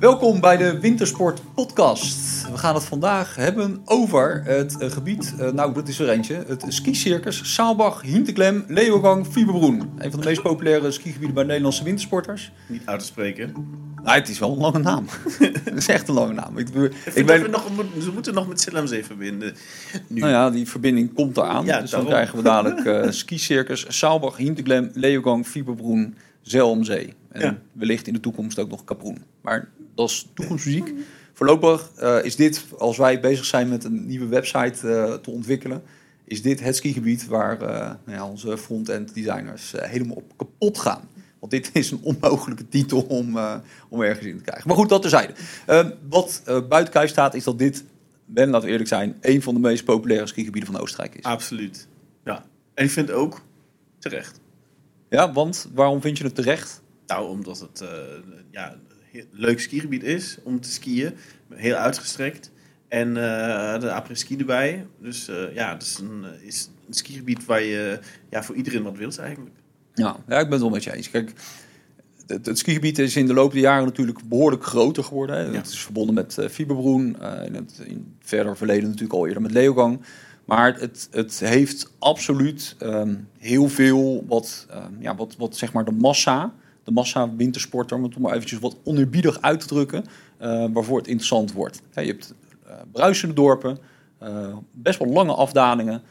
Welkom bij de Wintersport Podcast. We gaan het vandaag hebben over het eh, gebied, uh, nou dat is er eentje, het skicircus Saalbach, Hinteklem, Leeuwengang, Fieberbrunn. Een van de meest populaire skigebieden bij Nederlandse wintersporters. Niet uit te spreken. Nou, het is wel een lange naam. het is echt een lange naam. Ik, ik, we nog, ze moeten nog met Zellamzee verbinden. Nu. Nou ja, die verbinding komt eraan. Ja, dus dan krijgen we dadelijk uh, skicircus Saalbach, Hinteklem, Leeuwengang, Fieberbrunn, Zelmzee. En wellicht in de toekomst ook nog Kaproen. Maar dat is toekomstmuziek. Voorlopig uh, is dit, als wij bezig zijn met een nieuwe website uh, te ontwikkelen, is dit het skigebied waar uh, nou ja, onze front-end designers helemaal op kapot gaan. Want dit is een onmogelijke titel om, om ergens in te krijgen. Maar goed, dat terzijde. wat buiten kijf staat, is dat dit, ben laten we eerlijk zijn, een van de meest populaire skigebieden van Oostenrijk is. Absoluut. Ja. En ik vind ook terecht. Ja, want waarom vind je het terecht? Nou, omdat het ja, leuk skigebied is om te skiën. Heel uitgestrekt. En uh, de après-ski erbij. Dus uh, ja, het is een, eh, is een skigebied waar je ja, voor iedereen wat wilt eigenlijk. Ja, ja, ik ben het wel met je eens. Kijk, het, het, skigebied is in de loop der jaren natuurlijk behoorlijk groter geworden. Hè. Het is verbonden met uh, Fiberbroen. in het in verder verleden natuurlijk al eerder met Leogang. Maar het, het heeft absoluut um, heel veel wat, um, ja, wat, wat zeg maar de massa de massa wintersporter, om het maar eventjes wat oneerbiedig uit te drukken, uh, waarvoor het interessant wordt. je hebt uh, bruisende dorpen, uh, best wel lange afdalingen,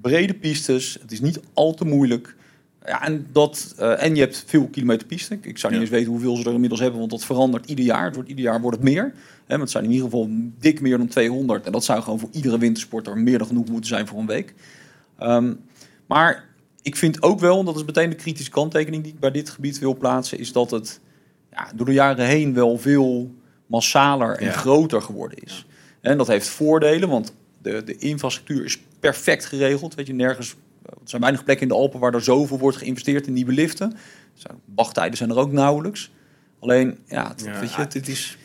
brede pistes. Het is niet al te moeilijk. Ja, en, dat, en je hebt veel kilometer piste. Ik zou niet eens weten hoeveel ze er inmiddels hebben, want dat verandert ieder jaar. Het wordt, ieder jaar wordt het meer. Hè, het zijn in ieder geval dik meer dan 200. En dat zou gewoon voor iedere wintersporter meer dan genoeg moeten zijn voor een week. Um, maar ik vind ook wel, en dat is meteen de kritische kanttekening die ik bij dit gebied wil plaatsen, is dat het ja, door de jaren heen wel veel massaler en groter geworden is. En dat heeft voordelen, want de, de infrastructuur is perfect geregeld. Weet je, nergens, er zijn weinig plekken in de Alpen waar er zoveel wordt geïnvesteerd in nieuwe liften. Wachttijden zijn er ook nauwelijks. Alleen, ja, het, weet je, het, is...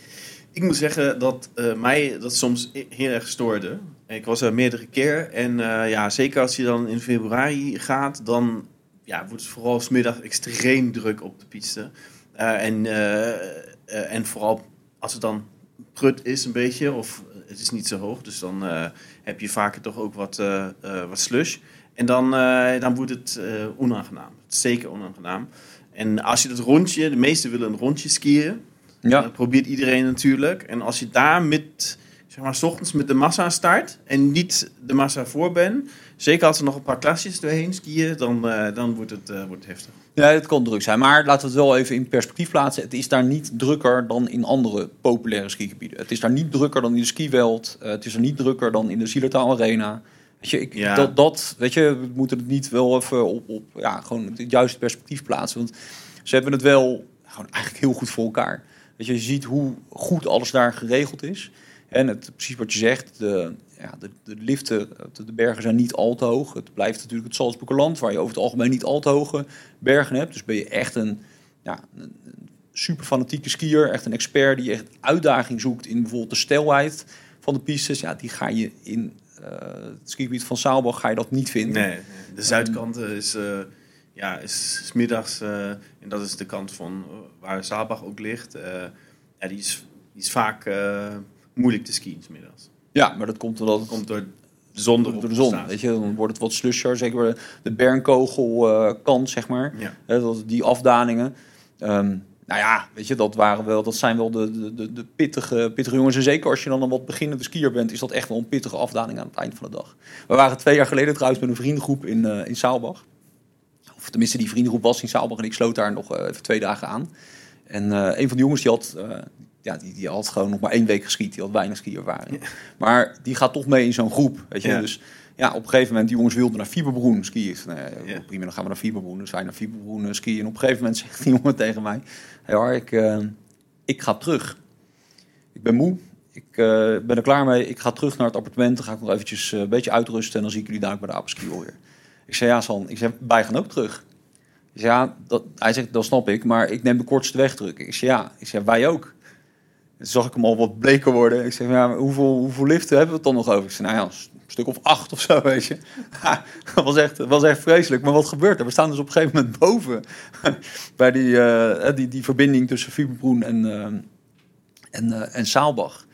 Ik moet zeggen dat uh, mij dat soms heel erg stoorde. Ik was er meerdere keer. En uh, ja, zeker als je dan in februari gaat, dan ja, wordt het vooral smiddag extreem druk op de piste. Uh, en, uh, en vooral als het dan prut is een beetje, of het is niet zo hoog, dus dan heb je vaker toch ook wat, wat slush. En dan, dan wordt het onaangenaam. Zeker onaangenaam. En als je dat rondje, de meesten willen een rondje skiën. Ja. Dat probeert iedereen natuurlijk. En als je daar met zeg maar, s ochtends met de massa start en niet de massa voor ben, zeker als er nog een paar klasjes doorheen skiën, dan, uh, dan wordt, het, uh, wordt het heftig. Ja, het kan druk zijn. Maar laten we het wel even in perspectief plaatsen. Het is daar niet drukker dan in andere populaire skigebieden. Het is daar niet drukker dan in de skiweld. Uh, het is er niet drukker dan in de Zillertaal Arena. Weet je, ik, ja. dat, dat, weet je, we moeten het niet wel even op, op ja, gewoon het juiste perspectief plaatsen. Want ze hebben het wel gewoon eigenlijk heel goed voor elkaar. Weet je, je ziet hoe goed alles daar geregeld is. En het, precies wat je zegt, de, ja, de, de liften, de bergen zijn niet al te hoog. Het blijft natuurlijk het Salzburgerland, waar je over het algemeen niet al te hoge bergen hebt. Dus ben je echt een, ja, een super fanatieke skier, echt een expert die echt uitdaging zoekt in bijvoorbeeld de stelheid van de pistes. Ja, die ga je in uh, het skigebied van Saalbach ga je dat niet vinden. Nee, de zuidkant is, uh, ja, is, is middags, uh, en dat is de kant van waar Saalbach ook ligt. ja, die is, die is vaak moeilijk te skiën middags. Ja, maar dat komt omdat het komt door de zon. Door de zon, weet je, dan wordt het wat slusher. Zeker de Bernkogel uh, kant, zeg maar. Ja. die afdaningen. Um, nou ja, weet je, dat, waren wel, dat zijn wel de, de, de pittige, pittige jongens. En zeker als je dan een wat beginnende skier bent, is dat echt wel een pittige afdaling aan het eind van de dag. We waren twee jaar geleden trouwens met een vriendengroep in, uh, in Saalbach. Of tenminste, die vriendengroep was in Saalbach en ik sloot daar nog uh, even twee dagen aan. En uh, een van de jongens die had, ja, die, die had gewoon nog maar één week geschiet. Die had weinig skiervaring. Ja. Maar die gaat toch mee in zo'n groep. Weet je? Dus ja, op een gegeven moment, die jongens wilden naar Fieberbroen skiën. Nee, Prima, dan gaan we naar Fieberbroen. Dus wij naar Fieberbroen uh, skiën. En op een gegeven moment zegt die jongen tegen mij... Hey, hoor, ik, uh, ik ga terug. Ik ben moe. Ik uh, ben er klaar mee. Ik ga terug naar het appartement. Dan ga ik nog eventjes een beetje uitrusten. En dan zie ik jullie daar bij de apenski weer. Ik zei, ja San, ik zeg, wij gaan ook terug. Ik zei, ja, dat, hij zegt, dat snap ik. Maar ik neem de kortste weg terug. Ik zei, ja. Ik zei, wij ook zag ik hem al wat bleker worden. Ik zeg, ja, hoeveel, hoeveel liften hebben we het dan nog over? Ik zei, nou ja, een stuk of acht of zo, weet je. dat was echt, was echt vreselijk. Maar wat gebeurt er? We staan dus op een gegeven moment boven bij die, uh, die, die verbinding tussen Fieberbroen en, uh, en, uh, en Saalbach.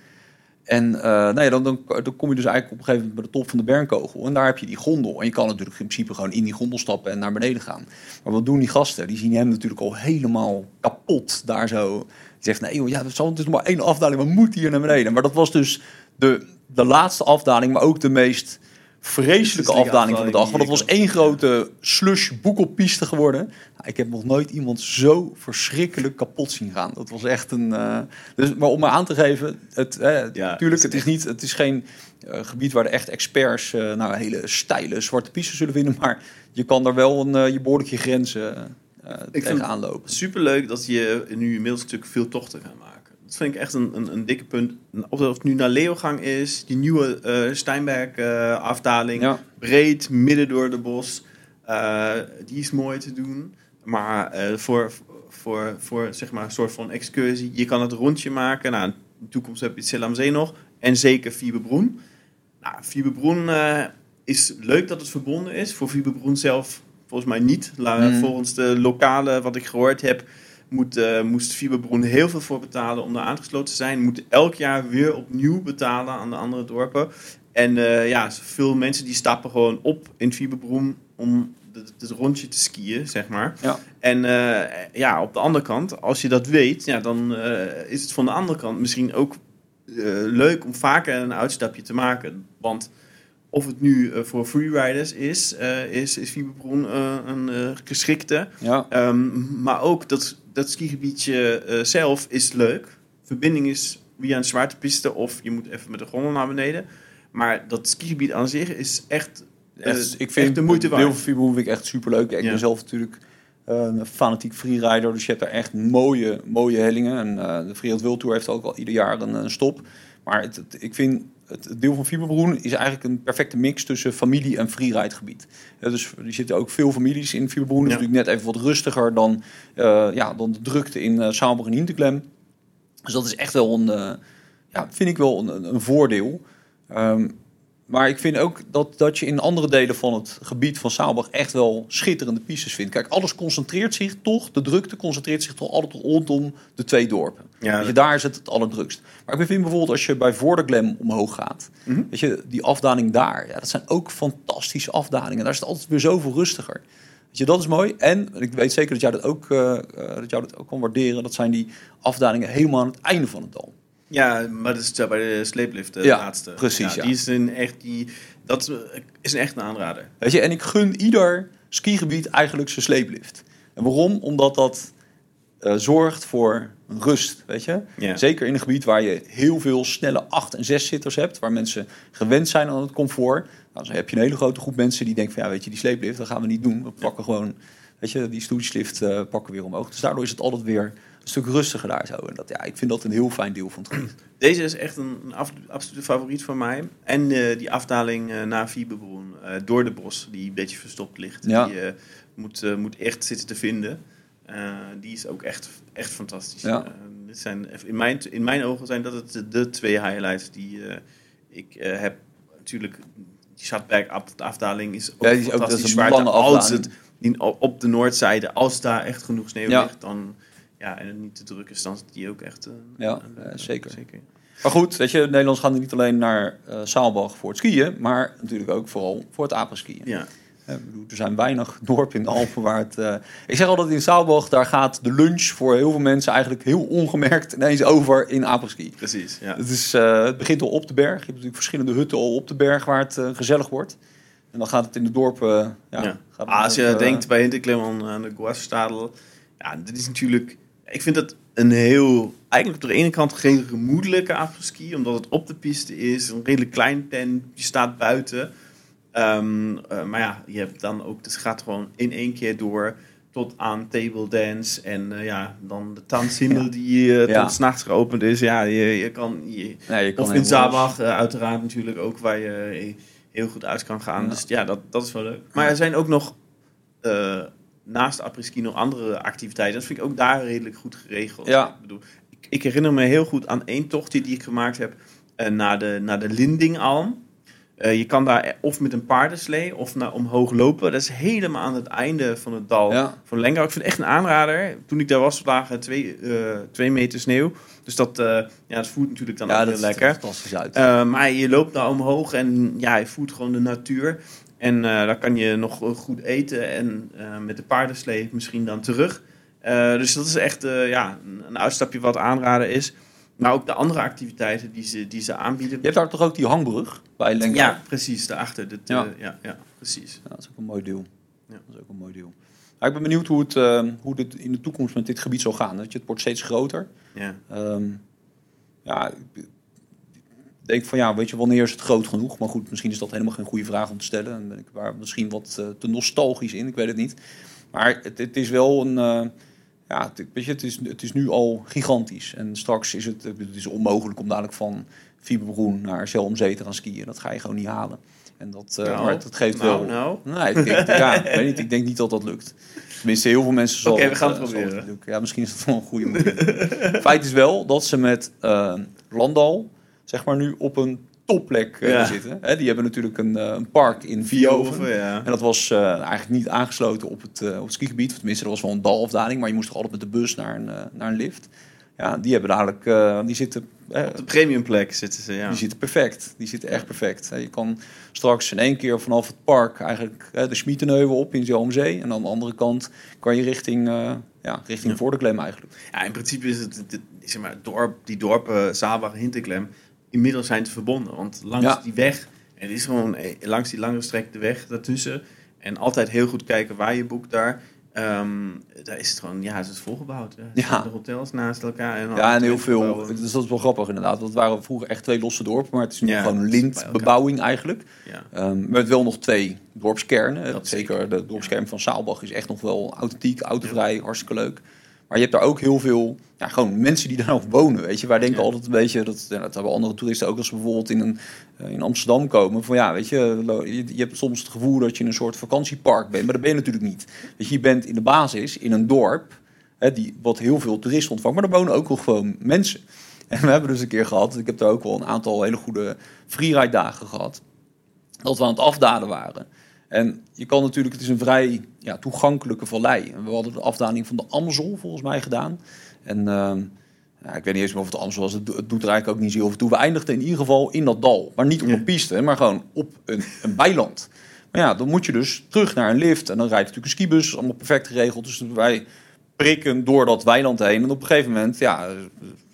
En nou ja, dan, dan, dan, kom je dus eigenlijk op een gegeven moment bij de top van de Bernkogel. En daar heb je die gondel. En je kan natuurlijk in principe gewoon in die gondel stappen en naar beneden gaan. Maar wat doen die gasten? Die zien hem natuurlijk al helemaal kapot daar zo. Zegt, nee joh, ja, het is maar één afdaling, we moeten hier naar beneden. Maar dat was dus de, de laatste afdaling, maar ook de meest vreselijke afdaling van de dag. Want het was één grote slush boekelpiste geworden. Nou, ik heb nog nooit iemand zo verschrikkelijk kapot zien gaan. Dat was echt een. Uh, dus, maar om maar aan te geven, het, eh, ja, natuurlijk, het is niet, het is geen uh, gebied waar de echt experts uh, nou hele steile zwarte pistes zullen vinden, maar je kan daar wel een je behoorlijke grenzen tegenaan lopen. Superleuk dat je nu inmiddels natuurlijk veel tochten gaat maken. Dat vind ik echt een, een, een dikke punt. Of het nu naar Leeuwgang is, die nieuwe uh, Steinberg-afdaling. ja. Breed, midden door de bos. Uh, die is mooi te doen. Maar uh, voor, voor, voor zeg maar een soort van excursie. Je kan het rondje maken. Nou, in de toekomst heb je het Selamzee nog. En zeker Fieberbroen. Nou, Fieberbroen is leuk dat het verbonden is. Voor Fieberbroen zelf volgens mij niet. Mm. Volgens de lokale, wat ik gehoord heb moet, uh, moest Fiberbroen heel veel voor betalen om daar aangesloten te zijn. Moeten elk jaar weer opnieuw betalen aan de andere dorpen. En uh, ja, veel mensen die stappen gewoon op in Fiberbroen om het rondje te skiën, zeg maar. Ja. En uh, ja, op de andere kant, als je dat weet, ja, dan is het van de andere kant misschien ook leuk om vaker een uitstapje te maken. Want of het nu voor freeriders is, is, is Fiberbroen een geschikte. Ja. Um, maar ook dat dat skigebiedje zelf is leuk. Verbinding is via een zwaartepiste of je moet even met de gondel naar beneden. Maar dat skigebied aan zich is echt, uh, ik vind de moeite waard. Heel veel vind ik echt superleuk. Ik ben zelf natuurlijk een fanatiek freerider, dus je hebt daar echt mooie, mooie hellingen. En de Freeride World Tour heeft ook al ieder jaar een, een stop. Maar het, het, ik vind het deel van Fieberbroen is eigenlijk een perfecte mix tussen familie en freeride gebied. Ja, dus er zitten ook veel families in Fieberbroen. Dat is natuurlijk net even wat rustiger dan, uh, ja, dan de drukte in uh, Saalburg en Hinterklem. Dus dat is echt wel een, uh, ja, vind ik wel een, een voordeel. Um, maar ik vind ook dat, dat je in andere delen van het gebied van Saalbach echt wel schitterende pistes vindt. Kijk, alles concentreert zich toch, de drukte concentreert zich toch altijd rondom de twee dorpen. Ja, je, daar is het het allerdrukst. Maar ik vind bijvoorbeeld als je bij Vorderglem omhoog gaat, mm weet je, die afdaling daar, ja, dat zijn ook fantastische afdalingen. Daar is het altijd weer zoveel rustiger. Weet je, dat is mooi. En ik weet zeker dat jij dat ook, uh, dat jou dat ook kan waarderen. Dat zijn die afdalingen helemaal aan het einde van het dal. Ja, maar dat is bij de sleeplift de ja, laatste. Precies, ja, Die is een echt, die, dat is een echt een aanrader. Weet je, en ik gun ieder skigebied eigenlijk zijn sleeplift. En waarom? Omdat dat uh, zorgt voor rust, weet je. Ja. Zeker in een gebied waar je heel veel snelle 8 en 6 zitters hebt, waar mensen gewend zijn aan het comfort. Nou, dan heb je een hele grote groep mensen die denken van ja, weet je, die sleeplift, dat gaan we niet doen. We pakken gewoon, weet je, die stoeltjeslift uh, pakken we weer omhoog. Dus daardoor is het altijd weer stuk rustiger daar zo. En dat, ja, ik vind dat een heel fijn deel van het gebied. Deze is echt een, een absolute favoriet van mij. En uh, die afdaling uh, naar Vieberbroen, uh, door de bos, die een beetje verstopt ligt. Ja. Die moet, moet echt zitten te vinden. die is ook echt, echt fantastisch. Ja. dit zijn, in, mijn, in mijn ogen zijn dat het de twee highlights die ik heb. Natuurlijk, die Schatberg afdaling is ook ja, die is fantastisch. Ook, dat is een als het op de noordzijde, als daar echt genoeg sneeuw ja. ligt, dan ja, en het niet te druk is, dan is die ook echt... Ja, een, zeker. zeker. Maar goed, weet je, Nederlands gaan niet alleen naar uh, Saalbach voor het skiën, maar natuurlijk ook vooral voor het apenskiën. Ja. Uh, er zijn weinig dorpen in de Alpen waar het... Uh, ik zeg altijd in Saalbach, daar gaat de lunch voor heel veel mensen eigenlijk heel ongemerkt ineens over in apenski. Precies, ja. Het, is, het begint al op de berg. Je hebt natuurlijk verschillende hutten al op de berg waar het gezellig wordt. En dan gaat het in de dorpen... ja, ja. Ah, als je denkt bij Hinterklim aan de Guasstadel, ja, dit is natuurlijk ik vind het een heel, eigenlijk op de ene kant geen gemoedelijke afterski, omdat het op de piste is, een redelijk klein tent, je staat buiten. Um, uh, maar ja, je hebt dan ook, het gaat gewoon in één keer door tot aan table dance en uh, ja, dan de tanzhimmel ja. die uh, ja. tot s'nachts geopend is. Ja, je, je kan, je, ja, je kan of in Zabach uiteraard natuurlijk ook, waar je heel goed uit kan gaan. Dus ja, dat, dat is wel leuk. Maar er zijn ook nog naast apres-ski nog andere activiteiten. Dat vind ik ook daar redelijk goed geregeld. Ja. Ik, bedoel, ik, ik herinner me heel goed aan één tocht die, ik gemaakt heb uh, naar, de, naar de Lindingalm. Eh, je kan daar of met een paardenslee of naar omhoog lopen. Dat is helemaal aan het einde van het dal Ja. van Lengau. Ik vind het echt een aanrader. Toen ik daar was, lagen twee, eh, twee meter sneeuw. Dus dat, eh, ja, dat voelt natuurlijk dan Ja, ook heel er lekker. fantastisch uit. Eh, maar je loopt daar omhoog en ja, je voelt gewoon de natuur. En eh daar kan je nog eh, goed eten en eh, met de paardenslee misschien dan terug. Dus dat is echt ja, een- uitstapje wat aanraden is. Maar ook de andere activiteiten die ze, die ze aanbieden. je hebt daar toch ook die hangbrug bij Lengau? Ja, precies, daarachter. Dat, Ja. ja. ja, precies. Ja, dat is ook een mooi deel. Ja. Dat is ook een mooi deel. Ik ben benieuwd hoe het, hoe dit in de toekomst met dit gebied zal gaan. Dat je, het wordt steeds groter. Ja. Ehm, ja, denk van ja, weet je, wanneer is het groot genoeg? Maar goed, misschien is dat helemaal geen goede vraag om te stellen. Dan ben ik daar misschien wat eh, te nostalgisch in, ik weet het niet. Maar het, het is wel een... eh, ja, het, weet je, het, is, het is nu al gigantisch. En straks is het, het is onmogelijk om dadelijk van Fieberbroen naar Zelmzee te gaan skiën. Dat ga je gewoon niet halen. En dat, eh, Nou, maar dat geeft nou, wel... nou. Nee, ik denk, ja, ik weet niet. Ik denk niet dat dat lukt. Tenminste, heel veel mensen zal Oké, we gaan het proberen. Ja, misschien is dat wel een goede manier. Feit is wel dat ze met Landal, zeg maar, nu op een topplek eh, Ja. zitten. Hè, die hebben natuurlijk een, eh, een park in Vioven. Ja. En dat was eh, eigenlijk niet aangesloten op het, eh, op het skigebied. Tenminste, er was wel een dalafdaling, maar je moest toch altijd met de bus naar een, naar een lift. Ja, die hebben dadelijk, die zitten, Op de premiumplek zitten ze, ja. die zitten perfect. Die zitten echt perfect. Hè, Je kan straks in één keer vanaf het park eigenlijk de Schmietenheuvel op in Zelmzee. En aan de andere kant kan je richting, ja, richting Ja. Voordeklem eigenlijk. Ja, in principe is het, zeg maar, dorp, die dorpen en Hinterklem, inmiddels zijn ze verbonden. Want langs Ja. die weg, het is gewoon eh, langs die lange strek de weg daartussen. En altijd heel goed kijken waar je boekt daar. Ehm, daar is het gewoon, ja, het is volgebouwd. Ja. Er De hotels naast elkaar. En Ja, en heel gebouwen. veel. Dus dat is wel grappig inderdaad. Want het waren vroeger echt twee losse dorpen, maar het is nu Ja, gewoon lintbebouwing eigenlijk. Ja. Ehm, met wel nog twee dorpskernen. Dat zeker de dorpskern van Saalbach is echt nog wel authentiek, autovrij, hartstikke leuk. Maar je hebt daar ook heel veel, ja, gewoon mensen die daar nog wonen, weet je. Wij denken Ja. altijd een beetje, dat, ja, dat hebben andere toeristen ook als ze bijvoorbeeld in, een, eh, in Amsterdam komen. Van ja, weet je, je, je hebt soms het gevoel dat je in een soort vakantiepark bent, maar dat ben je natuurlijk niet. Weet je, bent in de basis in een dorp, hè, die, wat heel veel toeristen ontvangt, maar er wonen ook nog gewoon mensen. En we hebben dus een keer gehad, ik heb daar ook wel een aantal hele goede freeride dagen gehad dat we aan het afdalen waren. En je kan natuurlijk, het is een vrij ja, toegankelijke vallei. En we hadden de afdaling van de Amsel volgens mij gedaan. En ehm, ja, ik weet niet eens meer of het de Amsel was. Het, do- het doet er eigenlijk ook niet zo heel veel toe. We eindigden in ieder geval in dat dal. Maar niet op een piste, maar gewoon op een, een weiland. Maar ja, dan moet je dus terug naar een lift. En dan rijdt natuurlijk een skibus. Allemaal perfect geregeld. Dus wij prikken door dat weiland heen. En op een gegeven moment ja,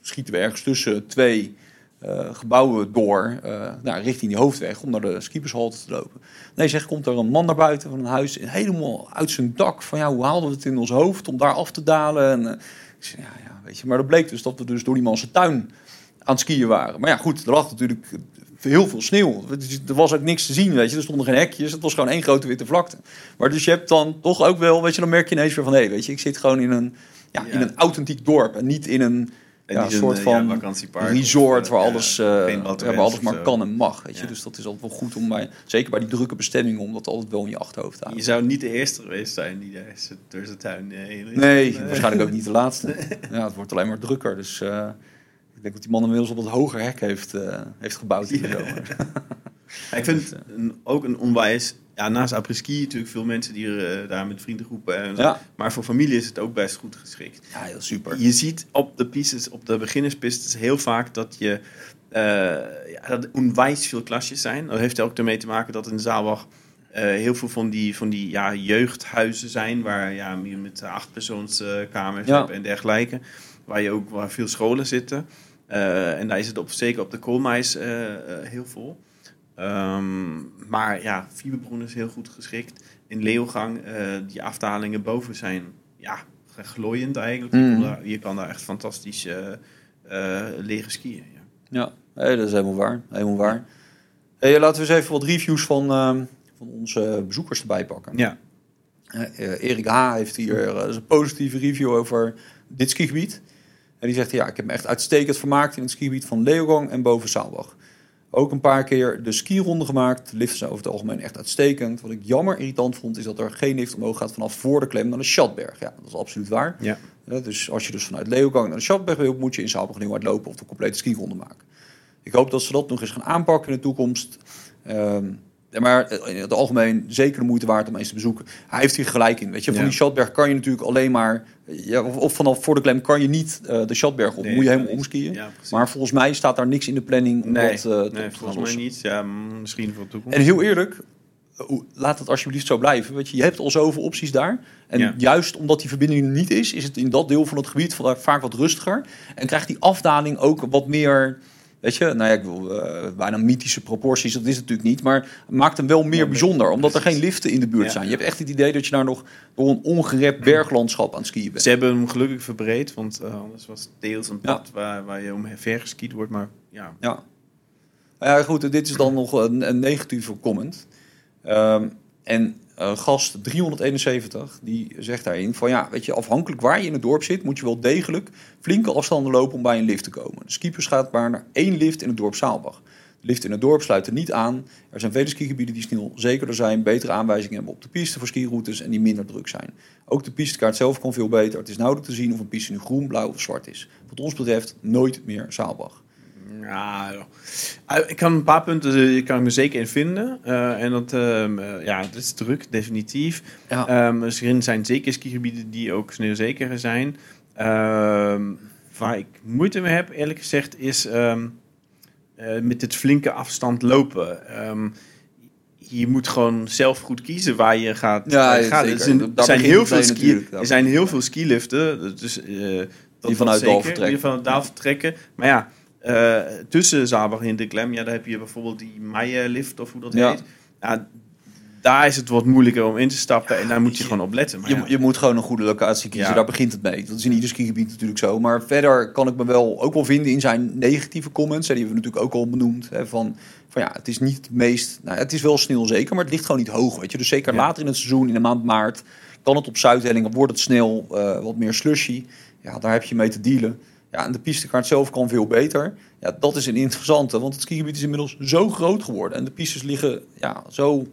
schieten we ergens tussen twee eh, gebouwen door eh, nou, richting die hoofdweg om naar de skiepershalte te lopen. Nee, zeg, komt er een man naar buiten van een huis, helemaal uit zijn dak. Van ja, hoe haalden we het in ons hoofd om daar af te dalen? En, eh, ik zei, ja, ja, weet je. Maar dat bleek dus dat we dus door die man zijn tuin aan het skiën waren. Maar ja, goed, er lag natuurlijk heel veel sneeuw. Er was ook niks te zien, weet je. Er stonden geen hekjes. Het was gewoon één grote witte vlakte. Maar dus je hebt dan toch ook wel, weet je, dan merk je ineens weer van... hé, weet je, ik zit gewoon in een, ja, in een authentiek dorp en niet in een En ja, een soort eh, van ja, resort waar eh, alles, ja, waar alles maar kan en mag. Weet je? Ja. Dus dat is altijd wel goed om bij, zeker bij die drukke bestemmingen, om dat altijd wel in je achterhoofd te Je zou niet de eerste geweest zijn die daar door zijn tuin heen is. Nee, waarschijnlijk ook niet de laatste. Ja, het wordt alleen maar drukker. Dus ik denk dat die man inmiddels op het hoger hek heeft, heeft gebouwd Ja. zomer. Ja, ik vind het een, ook een onwijs... Ja, naast apres-ski natuurlijk veel mensen die er, eh, daar met vriendengroepen... En, Ja. Maar voor familie is het ook best goed geschikt. Ja, heel super. Je ziet op de pistes, op de beginnerspistes heel vaak dat je... eh ja, dat onwijs veel klasjes zijn. Dat heeft er ook ermee te maken dat in Zaalbach... eh, heel veel van die, van die ja, jeugdhuizen zijn... waar ja, je met achtpersoonskamers hebt en dergelijke. Waar je ook waar veel scholen zitten. En daar is het op, zeker op de koolmeis heel vol. Ehm, maar ja, Fieberbroen is heel goed geschikt. In Leeuwgang, eh, die afdalingen boven zijn ja, glooiend eigenlijk. Je, Mm. kan daar, je kan daar echt fantastisch eh, eh, leren skiën. Ja. Ja, dat is helemaal waar. Helemaal waar. Hey, laten we eens even wat reviews van, ehm, van onze bezoekers erbij pakken. Ja. Eh, Erik H. heeft hier een positieve review over dit skigebied. En die zegt, ja, ik heb me echt uitstekend vermaakt in het skigebied van Leeuwgang en boven Saalbach. Ook een paar keer de skironde gemaakt. De liften zijn over het algemeen echt uitstekend. Wat ik jammer irritant vond, is dat er geen lift omhoog gaat vanaf voor de klem naar de Schatberg. Ja, dat is absoluut waar. Ja. Eh, dus als je dus vanuit Leeuwgang naar de Schatberg wil, moet je in Saalbach nieuw lopen of de complete skironde maken. Ik hoop dat ze dat nog eens gaan aanpakken in de toekomst. Ehm, maar in het algemeen zeker de moeite waard om eens te bezoeken. Hij heeft hier gelijk in. Weet je, van Ja. die Schatberg kan je natuurlijk alleen maar... Ja, of, of vanaf voor de klem kan je niet eh, de Schatberg op. Nee, moet je helemaal omskiën. Ja, maar volgens mij staat daar niks in de planning om nee, dat eh, te- te nee, gaan volgens mij niet. Ja, misschien voor de toekomst. En heel eerlijk, eh, laat het alsjeblieft zo blijven. Weet je, je hebt al zoveel opties daar. En Ja. juist omdat die verbinding er niet is, is het in dat deel van het gebied va- vaak wat rustiger. En krijgt die afdaling ook wat meer. Weet je, nou ja, ik wil eh, bijna mythische proporties, dat is het natuurlijk niet. Maar maakt hem wel meer Ja, bijzonder, omdat er geen liften in de buurt Ja. zijn. Je hebt echt het idee dat je daar nog door een ongerept berglandschap aan het skiën bent. Ze hebben hem gelukkig verbreed, want eh, anders was het deels een pad waar, waar je omver geskiet wordt. Maar ja, Ja. Nou ja, goed, dit is dan nog een, een negatieve comment. Ehm, en eh, gast 371, die zegt daarin van ja, weet je, afhankelijk waar je in het dorp zit, moet je wel degelijk flinke afstanden lopen om bij een lift te komen. De skipers gaat maar naar één lift in het dorp Saalbach. De lift in het dorp sluit er niet aan. Er zijn vele skigebieden die snel zekerder zijn, betere aanwijzingen hebben op de piste voor skiroutes en die minder druk zijn. Ook de pistekaart zelf kan veel beter. Het is nauwelijks te zien of een piste nu groen, blauw of zwart is. Wat ons betreft nooit meer Saalbach. Ja, eh, ik kan een paar punten eh, kan ik me zeker in vinden. Eh, en dat, ehm, eh, ja, het is druk, definitief. Ja. Ehm er zijn zeker skigebieden die ook sneeuwzeker zijn. Ehm, waar ik moeite mee heb, eerlijk gezegd, is ehm, met het flinke afstand lopen. Ehm, je moet gewoon zelf goed kiezen waar je gaat. Ja. Er zijn, er zijn heel veel ski, er zijn heel veel skiliften. Dus, dat- dat vanuit Dal vertrekken. Die vanuit Daal vertrekken. Maar ja, eh, tussen Zabach en de Klem, ja, daar heb je bijvoorbeeld die Meijerlift of hoe dat Ja. heet. Ja, daar is het wat moeilijker om in te stappen en daar moet je gewoon op letten. Maar Je, ja, je moet gewoon een goede locatie kiezen. Ja. Daar begint het mee. Dat is in ieder skigebied natuurlijk zo. Maar verder kan ik me wel ook wel vinden in zijn negatieve comments. En die hebben we natuurlijk ook al benoemd. Hè, van, van ja, het is niet het meest. Nou, het is wel snel zeker, maar het ligt gewoon niet hoog. Weet je. Dus zeker Ja. later in het seizoen, in de maand maart, kan het op Zuidhellingen, wordt het snel eh, wat meer slushy. Ja, daar heb je mee te dealen. Ja, en de pistekaart zelf kan veel beter. Ja, dat is een interessante, want het skigebied is inmiddels zo groot geworden. En de pistes liggen ja, zo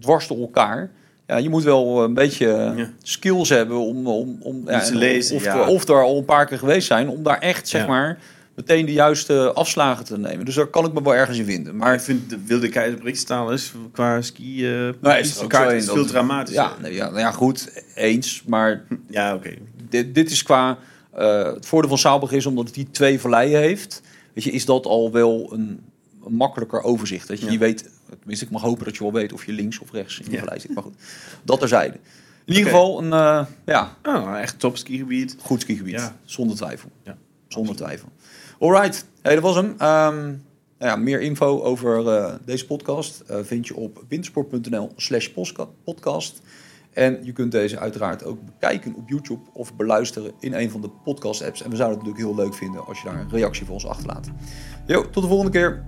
dwars door elkaar. Ja, je moet wel een beetje Ja. skills hebben om, om, om ja, te en lezen, of, ja. of daar al een paar keer geweest zijn, om daar echt, zeg maar, meteen de juiste afslagen te nemen. Dus daar kan ik me wel ergens in vinden. maar ik vind de Wilde Keizer is qua ski eh Nou, is er kaart zo is veel dramatischer. ja, nee, ja, nou ja, goed, eens. Maar Ja, oké. dit, dit is qua... eh, het voordeel van Saalbach is, omdat het die twee valleien heeft... Weet je, is dat al wel een, een makkelijker overzicht. Dat je, Ja. je weet, tenminste ik mag hopen dat je wel weet of je links of rechts in de Ja. vallei zit. Maar goed, dat terzijde. In ieder geval een eh, ja, Oh, echt top skigebied. goed skigebied. Ja. Zonder twijfel. Ja, Zonder twijfel. Alright, hey, dat was hem. Ehm, nou ja, meer info over eh, deze podcast vind je op wintersport.nl slash podcast. En je kunt deze uiteraard ook bekijken op YouTube of beluisteren in een van de podcast apps. En we zouden het natuurlijk heel leuk vinden als je daar een reactie voor ons achterlaat. Jo, tot de volgende keer.